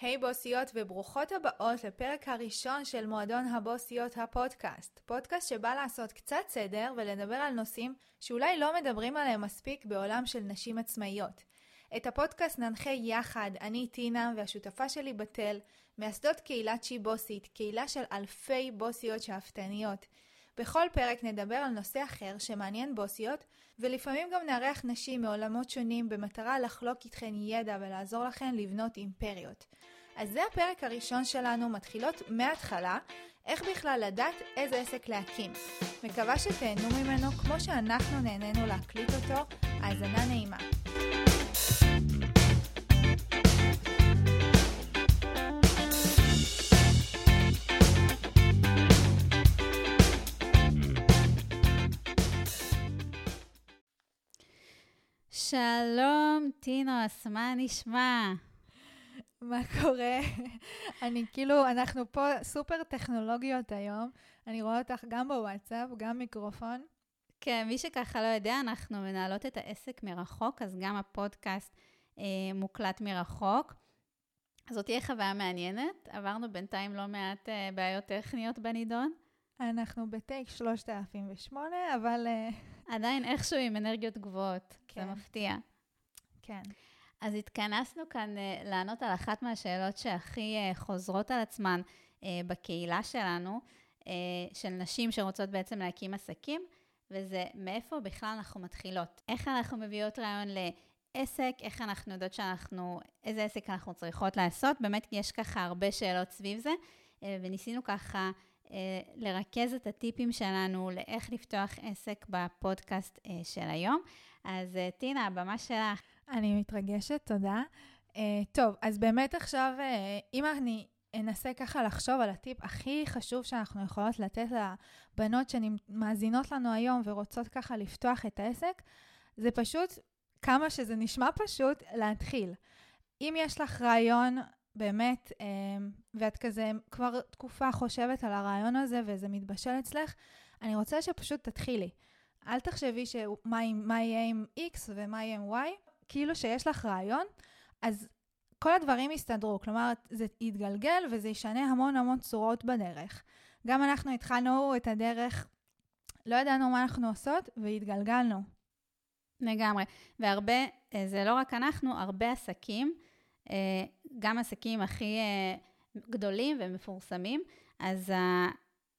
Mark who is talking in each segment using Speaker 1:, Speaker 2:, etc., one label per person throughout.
Speaker 1: היי hey, בוסיות וברוכות הבאות לפרק הראשון של מועדון הבוסיות הפודקאסט. פודקאסט שבא לעשות קצת סדר ולדבר על נושאים שאולי לא מדברים עליהם מספיק בעולם של נשים עצמאיות. את הפודקאסט ננחה יחד, אני טינה והשותפה שלי בתל, מייסדות קהילת שי בוסית, קהילה של אלפי בוסיות שאפתניות. בכל פרק נדבר על נושא אחר שמעניין בוסיות, ולפעמים גם נארח נשים מעולמות שונים במטרה לחלוק איתכן ידע ולעזור לכן לבנות אימפריות. אז זה הפרק הראשון שלנו, מתחילות מההתחלה, איך בכלל לדעת איזה עסק להקים. מקווה שתהנו ממנו כמו שאנחנו נהנינו להקליט אותו, האזנה נעימה.
Speaker 2: שלום, טינוס, מה נשמע?
Speaker 1: מה קורה? אני כאילו, אנחנו פה סופר טכנולוגיות היום. אני רואה אותך גם בוואטסאפ, גם מיקרופון.
Speaker 2: כן, מי שככה לא יודע, אנחנו מנהלות את העסק מרחוק, אז גם הפודקאסט אה, מוקלט מרחוק. זאת תהיה חוויה מעניינת. עברנו בינתיים לא מעט אה, בעיות טכניות בנידון.
Speaker 1: אנחנו בטייק 3008, אבל... אה,
Speaker 2: עדיין איכשהו עם אנרגיות גבוהות, כן. זה מפתיע.
Speaker 1: כן.
Speaker 2: אז התכנסנו כאן uh, לענות על אחת מהשאלות שהכי uh, חוזרות על עצמן בקהילה שלנו, של נשים שרוצות בעצם להקים עסקים, וזה מאיפה בכלל אנחנו מתחילות. איך אנחנו מביאות רעיון לעסק, איך אנחנו יודעות שאנחנו, איזה עסק אנחנו צריכות לעשות, באמת יש ככה הרבה שאלות סביב זה, וניסינו ככה לרכז את הטיפים שלנו לאיך לפתוח עסק בפודקאסט uh, של היום. אז uh, טינה, הבמה שלך.
Speaker 1: אני מתרגשת, תודה. טוב, אז באמת עכשיו, אם אני אנסה ככה לחשוב על הטיפ הכי חשוב שאנחנו יכולות לתת לבנות שמאזינות לנו היום ורוצות ככה לפתוח את העסק, זה פשוט, כמה שזה נשמע פשוט, להתחיל. אם יש לך רעיון באמת, uh, ואת כזה כבר תקופה חושבת על הרעיון הזה וזה מתבשל אצלך, אני רוצה שפשוט תתחילי. אל תחשבי שמה מה יהיה עם X ומה יהיה עם Y, כאילו שיש לך רעיון, אז כל הדברים יסתדרו. כלומר, זה יתגלגל וזה ישנה המון המון צורות בדרך. גם אנחנו התחלנו את הדרך, לא ידענו מה אנחנו עושות, והתגלגלנו.
Speaker 2: לגמרי. והרבה, אה, זה לא רק אנחנו, הרבה עסקים, גם עסקים הכי אה, גדולים ומפורסמים, אז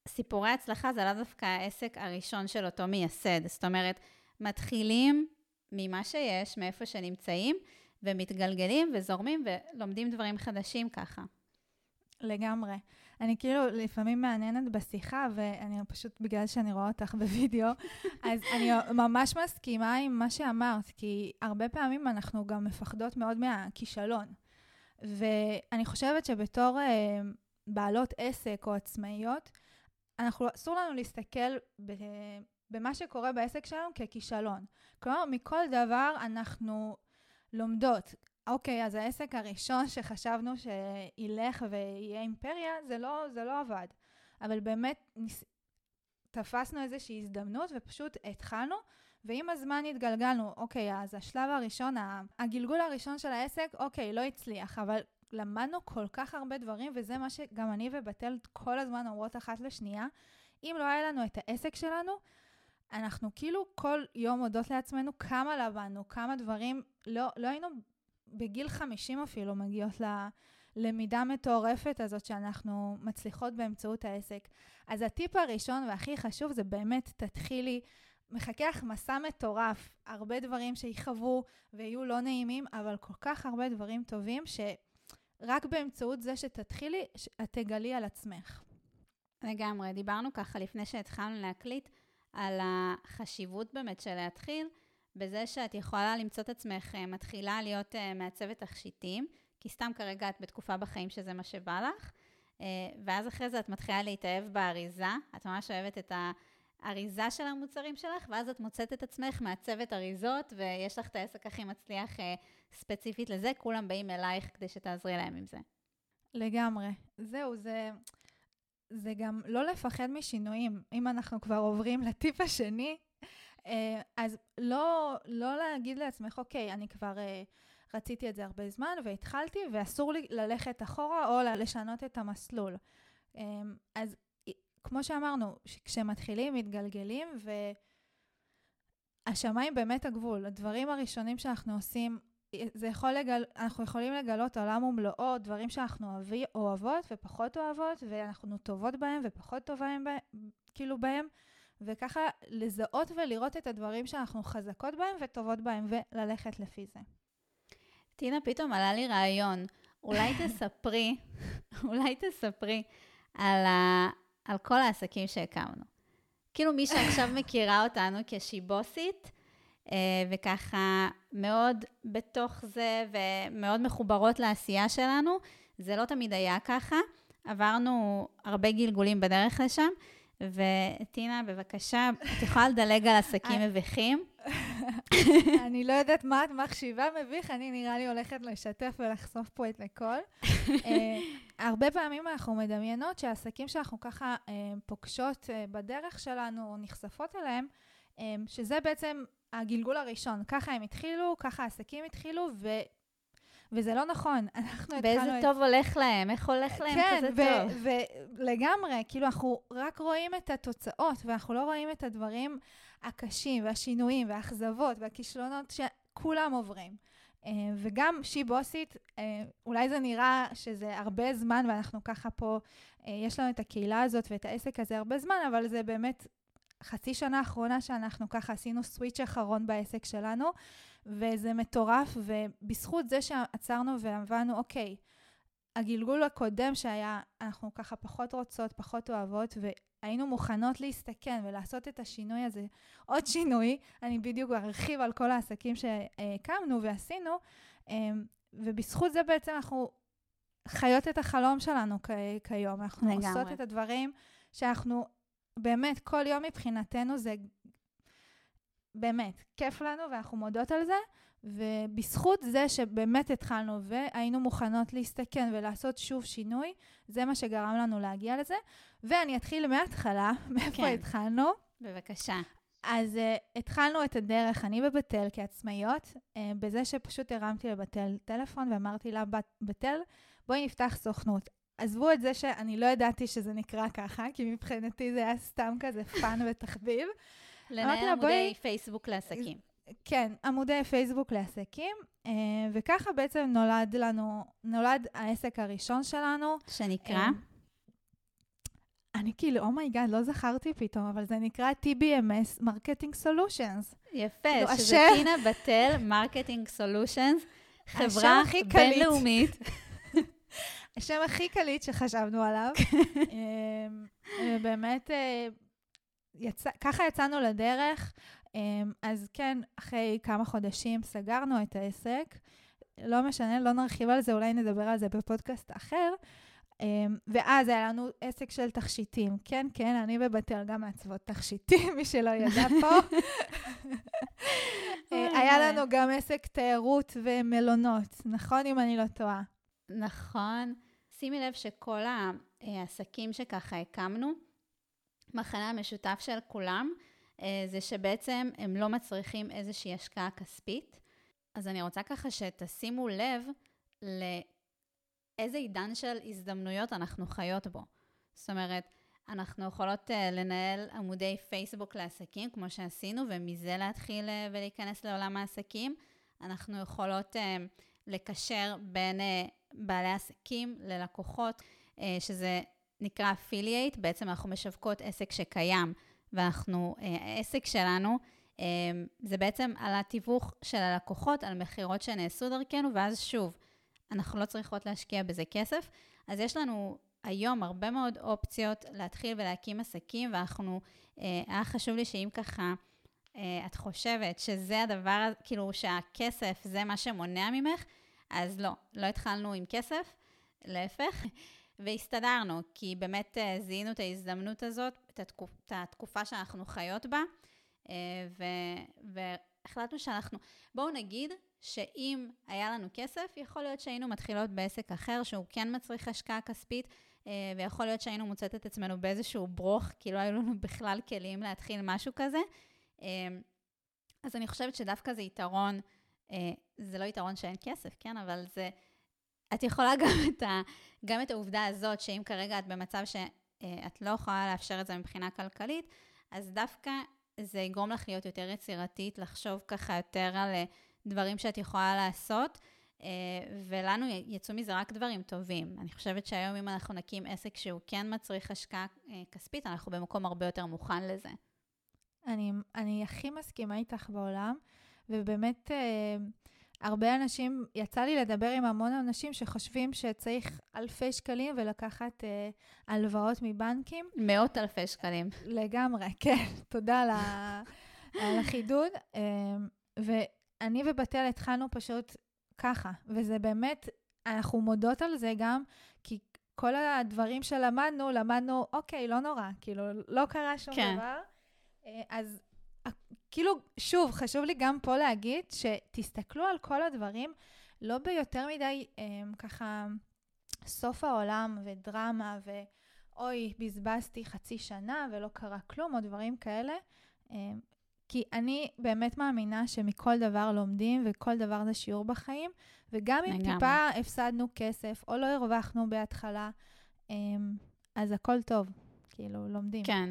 Speaker 2: סיפורי הצלחה זה לאו דווקא העסק הראשון של אותו מייסד. זאת אומרת, מתחילים ממה שיש, מאיפה שנמצאים, ומתגלגלים וזורמים ולומדים דברים חדשים ככה.
Speaker 1: לגמרי. אני כאילו לפעמים מעניינת בשיחה, ואני פשוט, בגלל שאני רואה אותך בווידאו, אז אני ממש מסכימה עם מה שאמרת, כי הרבה פעמים אנחנו גם מפחדות מאוד מהכישלון. ואני חושבת שבתור אה, בעלות עסק או עצמאיות, אנחנו, אסור לנו להסתכל ב, במה שקורה בעסק שלנו ככישלון. כלומר, מכל דבר אנחנו לומדות. אוקיי, אז העסק הראשון שחשבנו שילך ויהיה אימפריה, זה לא, זה לא עבד. אבל באמת ניס... תפסנו איזושהי הזדמנות ופשוט התחלנו, ועם הזמן התגלגלנו, אוקיי, אז השלב הראשון, הגלגול הראשון של העסק, אוקיי, לא הצליח, אבל למדנו כל כך הרבה דברים, וזה מה שגם אני ובתל כל הזמן אומרות אחת לשנייה. אם לא היה לנו את העסק שלנו, אנחנו כאילו כל יום מודות לעצמנו כמה למדנו, כמה דברים, לא, לא היינו בגיל 50 אפילו מגיעות ללמידה מטורפת הזאת שאנחנו מצליחות באמצעות העסק. אז הטיפ הראשון והכי חשוב זה באמת, תתחילי, מחכה לך מסע מטורף, הרבה דברים שיכאבו ויהיו לא נעימים, אבל כל כך הרבה דברים טובים ש... רק באמצעות זה שתתחילי, את תגלי על עצמך.
Speaker 2: לגמרי. דיברנו ככה לפני שהתחלנו להקליט על החשיבות באמת של להתחיל, בזה שאת יכולה למצוא את עצמך אה, מתחילה להיות אה, מעצבת תכשיטים, כי סתם כרגע את בתקופה בחיים שזה מה שבא לך, אה, ואז אחרי זה את מתחילה להתאהב באריזה, את ממש אוהבת את ה... אריזה של המוצרים שלך, ואז את מוצאת את עצמך מעצבת אריזות, ויש לך את העסק הכי מצליח ספציפית לזה, כולם באים אלייך כדי שתעזרי להם עם זה.
Speaker 1: לגמרי. זהו, זה, זה גם לא לפחד משינויים. אם אנחנו כבר עוברים לטיפ השני, אז לא, לא להגיד לעצמך, אוקיי, אני כבר אה, רציתי את זה הרבה זמן והתחלתי, ואסור לי ללכת אחורה או לשנות את המסלול. אמ, אז כמו שאמרנו, כשמתחילים, מתגלגלים, והשמיים באמת הגבול. הדברים הראשונים שאנחנו עושים, זה יכול לגל... אנחנו יכולים לגלות עולם ומלואו, דברים שאנחנו אוהבי... אוהבות ופחות אוהבות, ואנחנו טובות בהם ופחות טובים בהם, כאילו בהם, וככה לזהות ולראות את הדברים שאנחנו חזקות בהם וטובות בהם, וללכת לפי זה.
Speaker 2: טינה, פתאום עלה לי רעיון. אולי תספרי, אולי תספרי על, ה, על כל העסקים שהקמנו. כאילו מי שעכשיו מכירה אותנו כשיבוסית, אה, וככה מאוד בתוך זה ומאוד מחוברות לעשייה שלנו, זה לא תמיד היה ככה. עברנו הרבה גלגולים בדרך לשם, וטינה, בבקשה, את יכולה לדלג על עסקים מביכים?
Speaker 1: אני לא יודעת מה את מחשיבה מביך, אני נראה לי הולכת לשתף ולחשוף פה את הכל. אה, הרבה פעמים אנחנו מדמיינות שהעסקים שאנחנו ככה אה, פוגשות אה, בדרך שלנו, או נחשפות אליהם, שזה בעצם הגלגול הראשון. ככה הם התחילו, ככה העסקים התחילו, ו... וזה לא נכון. אנחנו
Speaker 2: התחלנו... באיזה טוב הולך להם, איך הולך להם כן, כזה ו- טוב.
Speaker 1: כן, ולגמרי, כאילו, אנחנו רק רואים את התוצאות, ואנחנו לא רואים את הדברים הקשים, והשינויים, והאכזבות, והכישלונות שכולם עוברים. Uh, וגם שהיא בוסית, uh, אולי זה נראה שזה הרבה זמן, ואנחנו ככה פה, uh, יש לנו את הקהילה הזאת ואת העסק הזה הרבה זמן, אבל זה באמת חצי שנה האחרונה שאנחנו ככה עשינו סוויץ' אחרון בעסק שלנו, וזה מטורף, ובזכות זה שעצרנו והבנו, אוקיי, הגלגול הקודם שהיה, אנחנו ככה פחות רוצות, פחות אוהבות, והיינו מוכנות להסתכן ולעשות את השינוי הזה. עוד שינוי, אני בדיוק ארחיב על כל העסקים שהקמנו ועשינו, אמ, ובזכות זה בעצם אנחנו חיות את החלום שלנו כיום. אנחנו לגמרי. עושות את הדברים שאנחנו, באמת, כל יום מבחינתנו זה באמת, כיף לנו ואנחנו מודות על זה, ובזכות זה שבאמת התחלנו והיינו מוכנות להסתכן ולעשות שוב שינוי, זה מה שגרם לנו להגיע לזה. ואני אתחיל מההתחלה, מאיפה כן. התחלנו.
Speaker 2: בבקשה.
Speaker 1: אז uh, התחלנו את הדרך, אני ובתל כעצמאיות, uh, בזה שפשוט הרמתי לבתל טלפון ואמרתי לה, בתל, בואי נפתח סוכנות. עזבו את זה שאני לא ידעתי שזה נקרא ככה, כי מבחינתי זה היה סתם כזה fun ותחביב.
Speaker 2: לנהל עמודי בואי... פייסבוק לעסקים.
Speaker 1: כן, עמודי פייסבוק לעסקים, אה, וככה בעצם נולד לנו, נולד העסק הראשון שלנו.
Speaker 2: שנקרא? אה,
Speaker 1: אני כאילו, oh my god, oh לא זכרתי פתאום, אבל זה נקרא TBMS marketing solutions.
Speaker 2: יפה, כאילו, שזה השם... טינה בתל marketing solutions, חברה בינלאומית.
Speaker 1: השם הכי קליט שחשבנו עליו. אה, באמת, יצא, ככה יצאנו לדרך. אמ, אז כן, אחרי כמה חודשים סגרנו את העסק. לא משנה, לא נרחיב על זה, אולי נדבר על זה בפודקאסט אחר. אמ, ואז היה לנו עסק של תכשיטים. כן, כן, אני בבתל גם מעצבות תכשיטים, מי שלא ידע פה. אה, היה לנו גם עסק תיירות ומלונות, נכון, אם אני לא טועה?
Speaker 2: נכון. שימי לב שכל העסקים שככה הקמנו, המחנה המשותף של כולם אה, זה שבעצם הם לא מצריכים איזושהי השקעה כספית. אז אני רוצה ככה שתשימו לב לאיזה עידן של הזדמנויות אנחנו חיות בו. זאת אומרת, אנחנו יכולות uh, לנהל עמודי פייסבוק לעסקים, כמו שעשינו, ומזה להתחיל uh, ולהיכנס לעולם העסקים. אנחנו יכולות לקשר בין בעלי עסקים ללקוחות, uh, שזה נקרא אפילייט, בעצם אנחנו משווקות עסק שקיים, ואנחנו, אה, העסק שלנו, אה, זה בעצם על התיווך של הלקוחות, על מכירות שנעשו דרכנו, ואז שוב, אנחנו לא צריכות להשקיע בזה כסף. אז יש לנו היום הרבה מאוד אופציות להתחיל ולהקים עסקים, ואנחנו, אה, היה חשוב לי שאם ככה, את חושבת שזה הדבר, כאילו שהכסף זה מה שמונע ממך, אז לא, לא התחלנו עם כסף, להפך. והסתדרנו, כי באמת אה, זיהינו את ההזדמנות הזאת, את, התקופ, את התקופה שאנחנו חיות בה, אה, ו, והחלטנו שאנחנו, בואו נגיד שאם היה לנו כסף, יכול להיות שהיינו מתחילות בעסק אחר, שהוא כן מצריך השקעה כספית, אה, ויכול להיות שהיינו מוצאת את עצמנו באיזשהו ברוך, כי לא היו לנו בכלל כלים להתחיל משהו כזה. אז אני חושבת שדווקא זה יתרון זה לא יתרון שאין כסף, כן? אבל זה... את יכולה גם את, ה, גם את העובדה הזאת, שאם כרגע את במצב שאת לא יכולה לאפשר את זה מבחינה כלכלית, אז דווקא זה יגרום לך להיות יותר יצירתית, לחשוב ככה יותר על דברים שאת יכולה לעשות. ולנו יצאו מזה רק דברים טובים. אני חושבת שהיום אם אנחנו נקים עסק שהוא כן מצריך השקעה כספית, אנחנו במקום הרבה יותר מוכן לזה.
Speaker 1: אני, אני הכי מסכימה איתך בעולם, ובאמת אה, הרבה אנשים, יצא לי לדבר עם המון אנשים שחושבים שצריך אלפי שקלים ולקחת אה, הלוואות מבנקים.
Speaker 2: מאות אלפי שקלים.
Speaker 1: לגמרי, כן, תודה על, ה, על החידוד. אה, ואני ובתל התחלנו פשוט ככה, וזה באמת, אנחנו מודות על זה גם, כי כל הדברים שלמדנו, למדנו, אוקיי, לא נורא, כאילו, לא קרה שום כן. דבר. אה, אז כאילו, שוב, חשוב לי גם פה להגיד שתסתכלו על כל הדברים, לא ביותר מדי אה, ככה סוף העולם ודרמה ואוי, בזבזתי חצי שנה ולא קרה כלום, או דברים כאלה. אה, כי אני באמת מאמינה שמכל דבר לומדים, וכל דבר זה שיעור בחיים, וגם אם טיפה הפסדנו כסף, או לא הרווחנו בהתחלה, אה, אז הכל טוב, כאילו, לומדים.
Speaker 2: כן,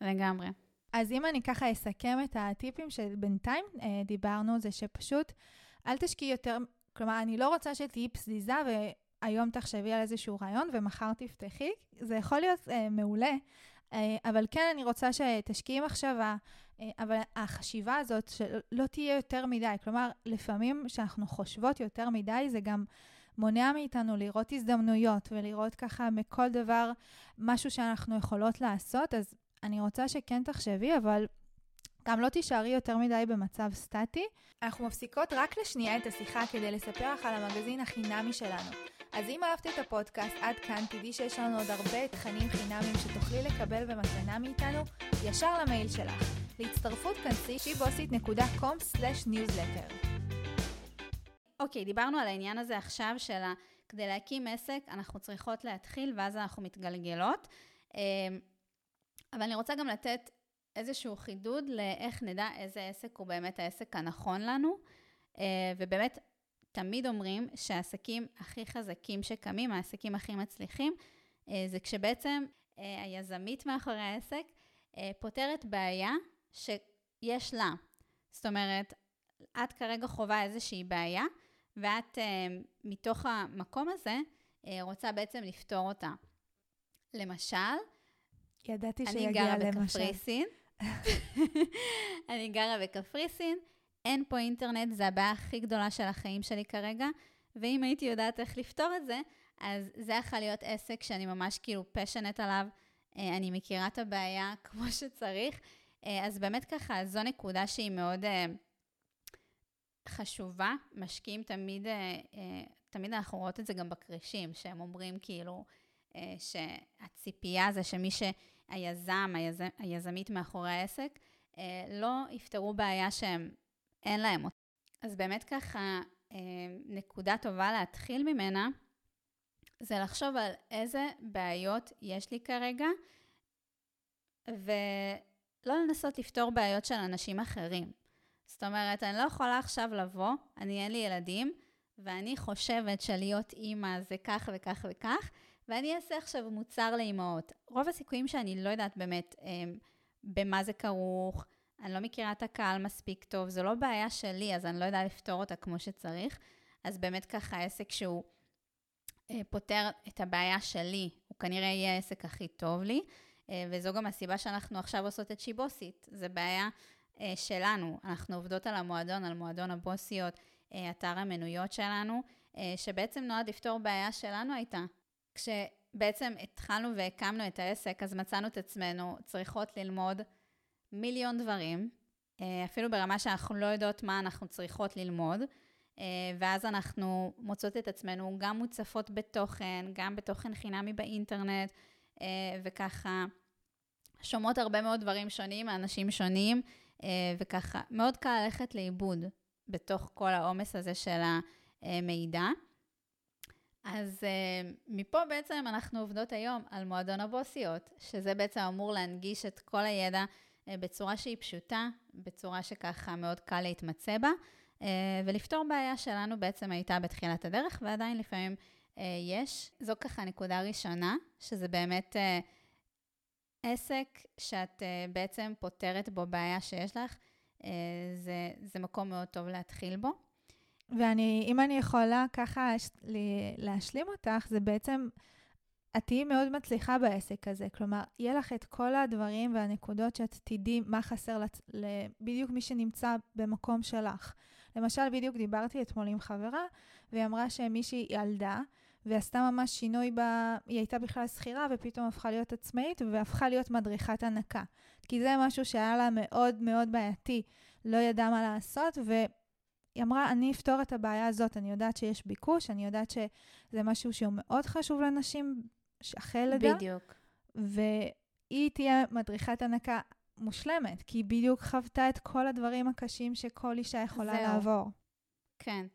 Speaker 2: לגמרי.
Speaker 1: אז אם אני ככה אסכם את הטיפים שבינתיים אה, דיברנו, זה שפשוט אל תשקיעי יותר, כלומר, אני לא רוצה שתהיי פזיזה והיום תחשבי על איזשהו רעיון ומחר תפתחי, זה יכול להיות אה, מעולה, אה, אבל כן, אני רוצה שתשקיעי מחשבה, אה, אבל החשיבה הזאת שלא תהיה יותר מדי, כלומר, לפעמים כשאנחנו חושבות יותר מדי, זה גם... מונע מאיתנו לראות הזדמנויות ולראות ככה מכל דבר משהו שאנחנו יכולות לעשות, אז אני רוצה שכן תחשבי, אבל גם לא תישארי יותר מדי במצב סטטי. אנחנו מפסיקות רק לשנייה את השיחה כדי לספר לך על המגזין החינמי שלנו. אז אם אהבת את הפודקאסט עד כאן, תדעי שיש לנו עוד הרבה תכנים חינמיים שתוכלי לקבל במתנה מאיתנו ישר למייל שלך. להצטרפות כנסי שיבוסית.com/newsletter.
Speaker 2: אוקיי, okay, דיברנו על העניין הזה עכשיו של כדי להקים עסק אנחנו צריכות להתחיל ואז אנחנו מתגלגלות. אבל אני רוצה גם לתת איזשהו חידוד לאיך נדע איזה עסק הוא באמת העסק הנכון לנו. אה, ובאמת, תמיד אומרים שהעסקים הכי חזקים שקמים, העסקים הכי מצליחים, אה, זה כשבעצם אה, היזמית מאחורי העסק פותרת בעיה שיש לה. זאת אומרת, את כרגע חווה איזושהי בעיה, ואת מתוך המקום הזה רוצה בעצם לפתור אותה. למשל,
Speaker 1: ידעתי שיגיע למשל.
Speaker 2: אני גרה בקפריסין. אני גרה בקפריסין, אין פה אינטרנט, זה הבעיה הכי גדולה של החיים שלי כרגע, ואם הייתי יודעת איך לפתור את זה, אז זה יכול להיות עסק שאני ממש כאילו פשנט עליו, אה, אני מכירה את הבעיה כמו שצריך, אה, אז באמת ככה, זו נקודה שהיא מאוד אה, חשובה. משקיעים תמיד, תמיד אנחנו רואות את זה גם בכרישים, שהם אומרים כאילו, שהציפייה זה שמי שהיזם, היז... היזמית מאחורי העסק, אה, לא יפתרו בעיה שהם, אין להם אותה. אז באמת ככה, אה, נקודה טובה להתחיל ממנה, זה לחשוב על איזה בעיות יש לי כרגע, ולא לנסות לפתור בעיות של אנשים אחרים. זאת אומרת, אני לא יכולה עכשיו לבוא, אני אין לי ילדים, ואני חושבת שלהיות אימא זה כך וכך וכך, ואני אעשה עכשיו מוצר לאימהות. רוב הסיכויים שאני לא יודעת באמת אה, במה זה כרוך, אני לא מכירה את הקהל מספיק טוב, זו לא בעיה שלי, אז אני לא יודעת לפתור אותה כמו שצריך. אז באמת ככה עסק שהוא אה, פותר את הבעיה שלי, הוא כנראה יהיה העסק הכי טוב לי, אה, וזו גם הסיבה שאנחנו עכשיו עושות את שיבוסית. זו בעיה אה, שלנו, אנחנו עובדות על המועדון, על מועדון הבוסיות, אה, אתר המנויות שלנו, אה, שבעצם נועד לפתור בעיה שלנו הייתה. כשבעצם התחלנו והקמנו את העסק, אז מצאנו את עצמנו צריכות ללמוד מיליון דברים, אה, אפילו ברמה שאנחנו לא יודעות מה אנחנו צריכות ללמוד, אה, ואז אנחנו מוצאות את עצמנו גם מוצפות בתוכן, גם בתוכן חינמי באינטרנט, אה, וככה שומעות הרבה מאוד דברים שונים מאנשים שונים, וככה מאוד קל ללכת לאיבוד בתוך כל העומס הזה של המידע. אז uh, מפה בעצם אנחנו עובדות היום על מועדון הבוסיות, שזה בעצם אמור להנגיש את כל הידע uh, בצורה שהיא פשוטה, בצורה שככה מאוד קל להתמצא בה, uh, ולפתור בעיה שלנו בעצם הייתה בתחילת הדרך, ועדיין לפעמים יש. זו ככה נקודה ראשונה, שזה באמת עסק שאת בעצם פותרת בו בעיה שיש לך. זה, זה מקום מאוד טוב להתחיל בו.
Speaker 1: ואני, אם אני יכולה ככה להשלים אותך, זה בעצם, את תהיי מאוד מצליחה בעסק הזה. כלומר, יהיה לך את כל הדברים והנקודות שאת תדעי מה חסר לת, בדיוק מי שנמצא במקום שלך. למשל, בדיוק דיברתי אתמול עם חברה, והיא אמרה שמישהי ילדה, ועשתה ממש שינוי ב... היא הייתה בכלל שכירה, ופתאום הפכה להיות עצמאית, והפכה להיות מדריכת הנקה. כי זה משהו שהיה לה מאוד מאוד בעייתי, לא ידעה מה לעשות, ו... היא אמרה, אני אפתור את הבעיה הזאת, אני יודעת שיש ביקוש, אני יודעת שזה משהו שהוא מאוד חשוב לנשים אחרי לידה.
Speaker 2: בדיוק.
Speaker 1: והיא תהיה מדריכת הנקה מושלמת, כי היא בדיוק חוותה את כל הדברים הקשים שכל אישה יכולה זהו. לעבור.
Speaker 2: כן,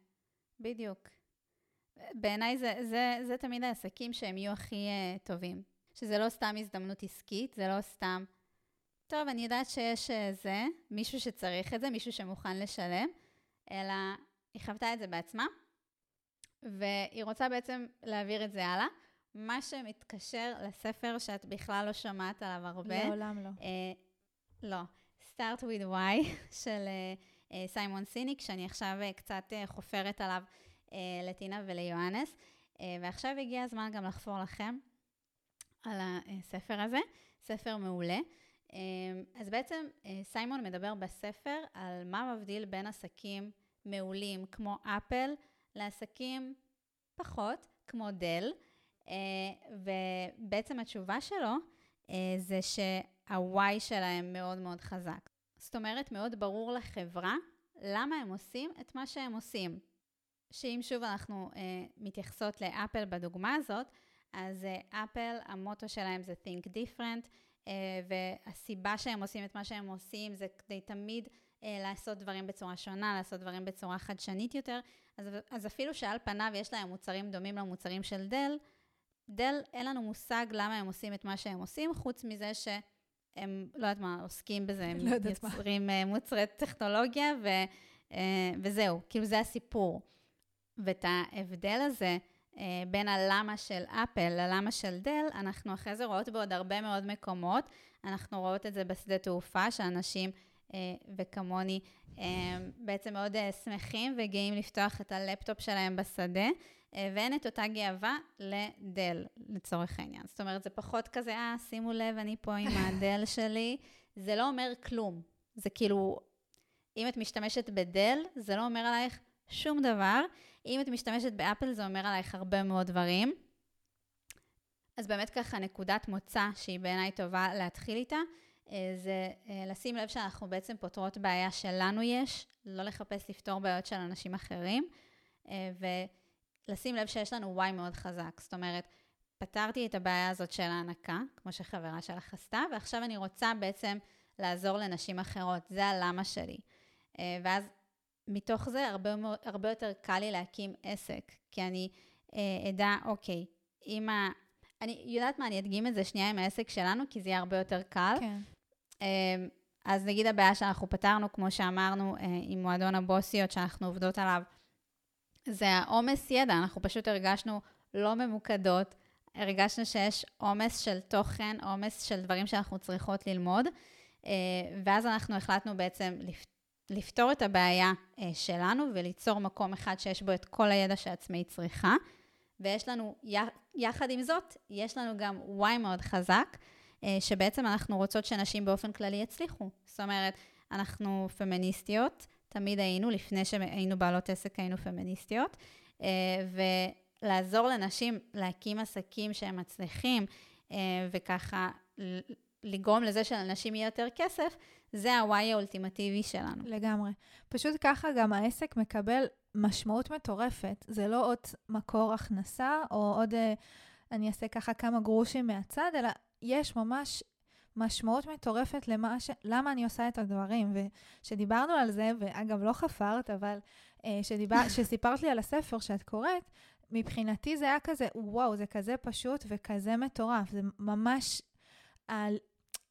Speaker 2: בדיוק. בעיניי זה, זה, זה תמיד העסקים שהם יהיו הכי uh, טובים. שזה לא סתם הזדמנות עסקית, זה לא סתם, טוב, אני יודעת שיש uh, זה, מישהו שצריך את זה, מישהו שמוכן לשלם, אלא היא חוותה את זה בעצמה, והיא רוצה בעצם להעביר את זה הלאה. מה שמתקשר לספר שאת בכלל לא שמעת עליו הרבה.
Speaker 1: לעולם לא. אה,
Speaker 2: לא. Start with Why של אה, סיימון אה, סיניק, שאני עכשיו אה, קצת אה, חופרת עליו אה, לטינה וליואנס, אה, ועכשיו הגיע הזמן גם לחפור לכם על הספר הזה, ספר מעולה. אמ, אז בעצם אה, סיימון מדבר בספר על מה מבדיל בין עסקים מעולים כמו אפל לעסקים פחות, כמו דל, אה, ובעצם התשובה שלו אה, זה שה-Y שלהם מאוד מאוד חזק. זאת אומרת, מאוד ברור לחברה למה הם עושים את מה שהם עושים. שאם שוב אנחנו מתייחסות לאפל בדוגמה הזאת, אז אפל, המוטו שלהם זה Think Different, והסיבה שהם עושים את מה שהם עושים זה כדי תמיד אה, לעשות דברים בצורה שונה, לעשות דברים בצורה חדשנית יותר. אז, אז אפילו שעל פניו יש להם מוצרים דומים למוצרים של דל, דל, אין לנו מושג למה הם עושים את מה שהם עושים, חוץ מזה שהם, לא יודעת מה, עוסקים בזה, הם
Speaker 1: לא
Speaker 2: יוצרים מה. אה, מוצרי טכנולוגיה, ו, וזהו, כאילו זה הסיפור. ואת ההבדל הזה, אה, בין הלמה של אפל ללמה של דל, אנחנו אחרי זה רואות בעוד הרבה מאוד מקומות. אנחנו רואות את זה בשדה תעופה, שאנשים אה, וכמוני אה, בעצם מאוד שמחים וגאים לפתוח את הלפטופ שלהם בשדה, ואין את אותה גאווה לדל, לצורך העניין. זאת אומרת, זה פחות כזה, אה, שימו לב, אני פה עם הדל שלי. זה לא אומר כלום. זה כאילו, אם את משתמשת בדל, זה לא אומר עלייך שום דבר. אם את משתמשת באפל, זה אומר עלייך הרבה מאוד דברים. אז באמת ככה נקודת מוצא שהיא בעיניי טובה להתחיל איתה, אה, זה אה, לשים לב שאנחנו בעצם פותרות בעיה שלנו יש, לא לחפש לפתור בעיות של אנשים אחרים, אה, ולשים לב שיש לנו וואי מאוד חזק. זאת אומרת, פתרתי את הבעיה הזאת של ההנקה, כמו שחברה שלך עשתה, ועכשיו אני רוצה בעצם לעזור לנשים אחרות, זה הלמה שלי. ואז מתוך זה הרבה, הרבה יותר קל לי להקים עסק, כי אני אה, אדע, אוקיי, אם ה... אני יודעת מה, אני אדגים את זה שנייה עם העסק שלנו, כי זה יהיה הרבה יותר קל.
Speaker 1: כן.
Speaker 2: אה, אז נגיד הבעיה שאנחנו פתרנו, כמו שאמרנו, אה, עם מועדון הבוסיות שאנחנו עובדות עליו, זה העומס ידע, אנחנו פשוט הרגשנו לא ממוקדות, הרגשנו שיש עומס של תוכן, עומס של דברים שאנחנו צריכות ללמוד, אה, ואז אנחנו החלטנו בעצם לפתור. לפתור את הבעיה אה, שלנו וליצור מקום אחד שיש בו את כל הידע שעצמאית צריכה. ויש לנו, יחד עם זאת, יש לנו גם וואי מאוד חזק, אה, שבעצם אנחנו רוצות שנשים באופן כללי יצליחו. זאת אומרת, אנחנו פמיניסטיות, תמיד היינו, לפני שהיינו בעלות עסק היינו פמיניסטיות, אה, ולעזור לנשים להקים עסקים שהם מצליחים, וככה לגרום לזה שלאנשים יהיה יותר כסף, זה הוואי האולטימטיבי שלנו.
Speaker 1: לגמרי. פשוט ככה גם העסק מקבל משמעות מטורפת. זה לא עוד מקור הכנסה, או עוד אה, אני אעשה ככה כמה גרושים מהצד, אלא יש ממש משמעות מטורפת למה ש... למה אני עושה את הדברים. וכשדיברנו על זה, ואגב, לא חפרת, אבל אה, שדיבר... שסיפרת לי על הספר שאת קוראת, מבחינתי זה היה כזה, וואו, זה כזה פשוט וכזה מטורף. זה ממש על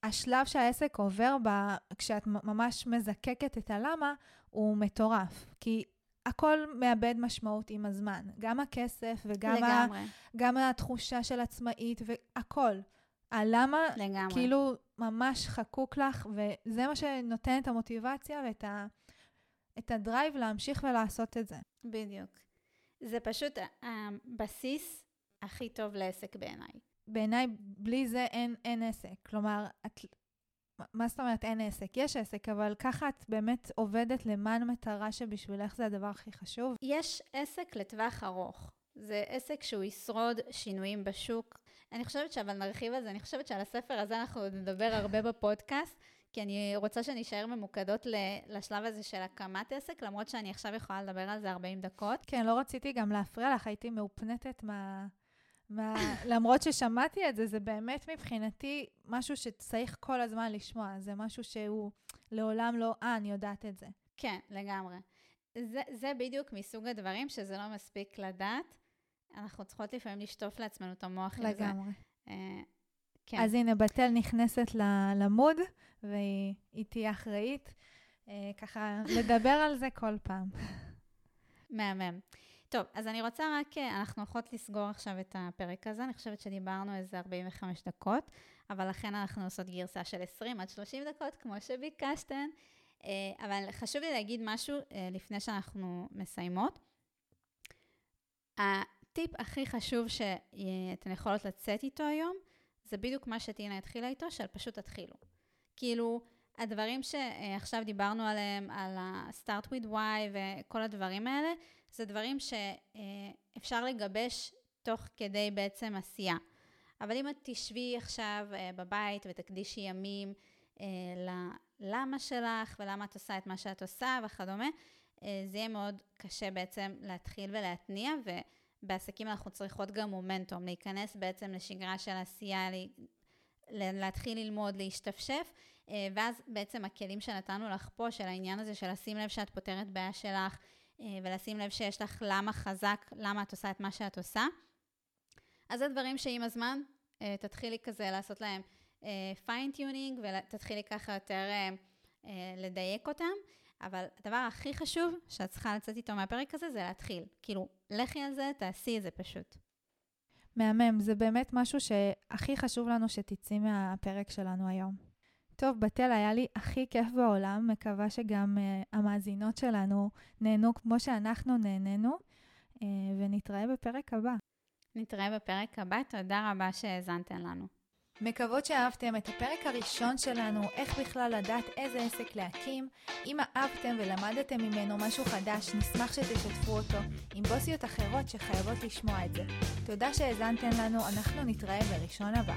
Speaker 1: השלב שהעסק עובר בה, כשאת ממש מזקקת את הלמה, הוא מטורף. כי הכל מאבד משמעות עם הזמן. גם הכסף וגם ה, גם התחושה של עצמאית והכל. הלמה,
Speaker 2: לגמרי.
Speaker 1: כאילו, ממש חקוק לך, וזה מה שנותן את המוטיבציה ואת ה, את הדרייב להמשיך ולעשות את זה.
Speaker 2: בדיוק. זה פשוט הבסיס הכי טוב לעסק בעיניי.
Speaker 1: בעיניי, בלי זה אין, אין עסק. כלומר, את, מה זאת אומרת אין עסק? יש עסק, אבל ככה את באמת עובדת למען מטרה שבשבילך זה הדבר הכי חשוב?
Speaker 2: יש עסק לטווח ארוך. זה עסק שהוא ישרוד שינויים בשוק. אני חושבת שאבל נרחיב על זה, אני חושבת שעל הספר הזה אנחנו נדבר הרבה בפודקאסט, כי אני רוצה שנישאר ממוקדות לשלב הזה של הקמת עסק, למרות שאני עכשיו יכולה לדבר על זה 40 דקות.
Speaker 1: כן, לא רציתי גם להפריע לך, הייתי מאופנטת מה... מה... למרות ששמעתי את זה, זה באמת מבחינתי משהו שצריך כל הזמן לשמוע. זה משהו שהוא לעולם לא, אה, אני יודעת את זה.
Speaker 2: כן, לגמרי. זה, זה בדיוק מסוג הדברים שזה לא מספיק לדעת. אנחנו צריכות לפעמים לשטוף לעצמנו את המוח
Speaker 1: לגמרי. לזה. לגמרי. אה, כן. אז הנה, בתל נכנסת למוד, והיא תהיה אחראית. אה, ככה, לדבר על זה כל פעם.
Speaker 2: מהמם. טוב, אז אני רוצה רק, אה, אנחנו הולכות לסגור עכשיו את הפרק הזה, אני חושבת שדיברנו איזה 45 דקות, אבל לכן אנחנו עושות גרסה של 20 עד 30 דקות, כמו שביקשתן. אה, אבל חשוב לי להגיד משהו אה, לפני שאנחנו מסיימות. הטיפ הכי חשוב שאתן יכולות לצאת איתו היום, זה בדיוק מה שטינה התחילה איתו, של פשוט תתחילו. כאילו, הדברים שעכשיו דיברנו עליהם, על ה-start with why וכל הדברים האלה, זה דברים שאפשר לגבש תוך כדי בעצם עשייה. אבל אם את תשבי עכשיו אה, בבית ותקדישי ימים אה, ללמה שלך ולמה את עושה את מה שאת עושה וכדומה, אה, זה יהיה מאוד קשה בעצם להתחיל ולהתניע, ובעסקים אנחנו צריכות גם מומנטום, להיכנס בעצם לשגרה של עשייה, להתחיל ללמוד, להשתפשף, ואז בעצם הכלים שנתנו לך פה, של העניין הזה של לשים לב שאת פותרת בעיה שלך, ולשים לב שיש לך למה חזק, למה את עושה את מה שאת עושה. אז זה דברים שעם הזמן אה, תתחילי כזה לעשות להם fine tuning אה, ותתחילי ככה יותר לדייק אותם. אבל הדבר הכי חשוב שאת צריכה לצאת איתו מהפרק הזה זה להתחיל. כאילו, לכי על זה, תעשי את זה פשוט.
Speaker 1: מהמם, זה באמת משהו שהכי חשוב לנו שתצאי מהפרק שלנו היום. טוב, בתל, היה לי הכי כיף בעולם, מקווה שגם uh, המאזינות שלנו נהנו כמו שאנחנו נהנינו, uh, ונתראה בפרק הבא.
Speaker 2: נתראה בפרק הבא, תודה רבה שהאזנתם לנו.
Speaker 1: מקוות שאהבתם את הפרק הראשון שלנו, איך בכלל לדעת איזה עסק להקים. אם אהבתם ולמדתם ממנו משהו חדש, נשמח שתשתפו אותו עם בוסיות אחרות שחייבות לשמוע את זה. תודה שהאזנתם לנו, אנחנו נתראה בראשון הבא.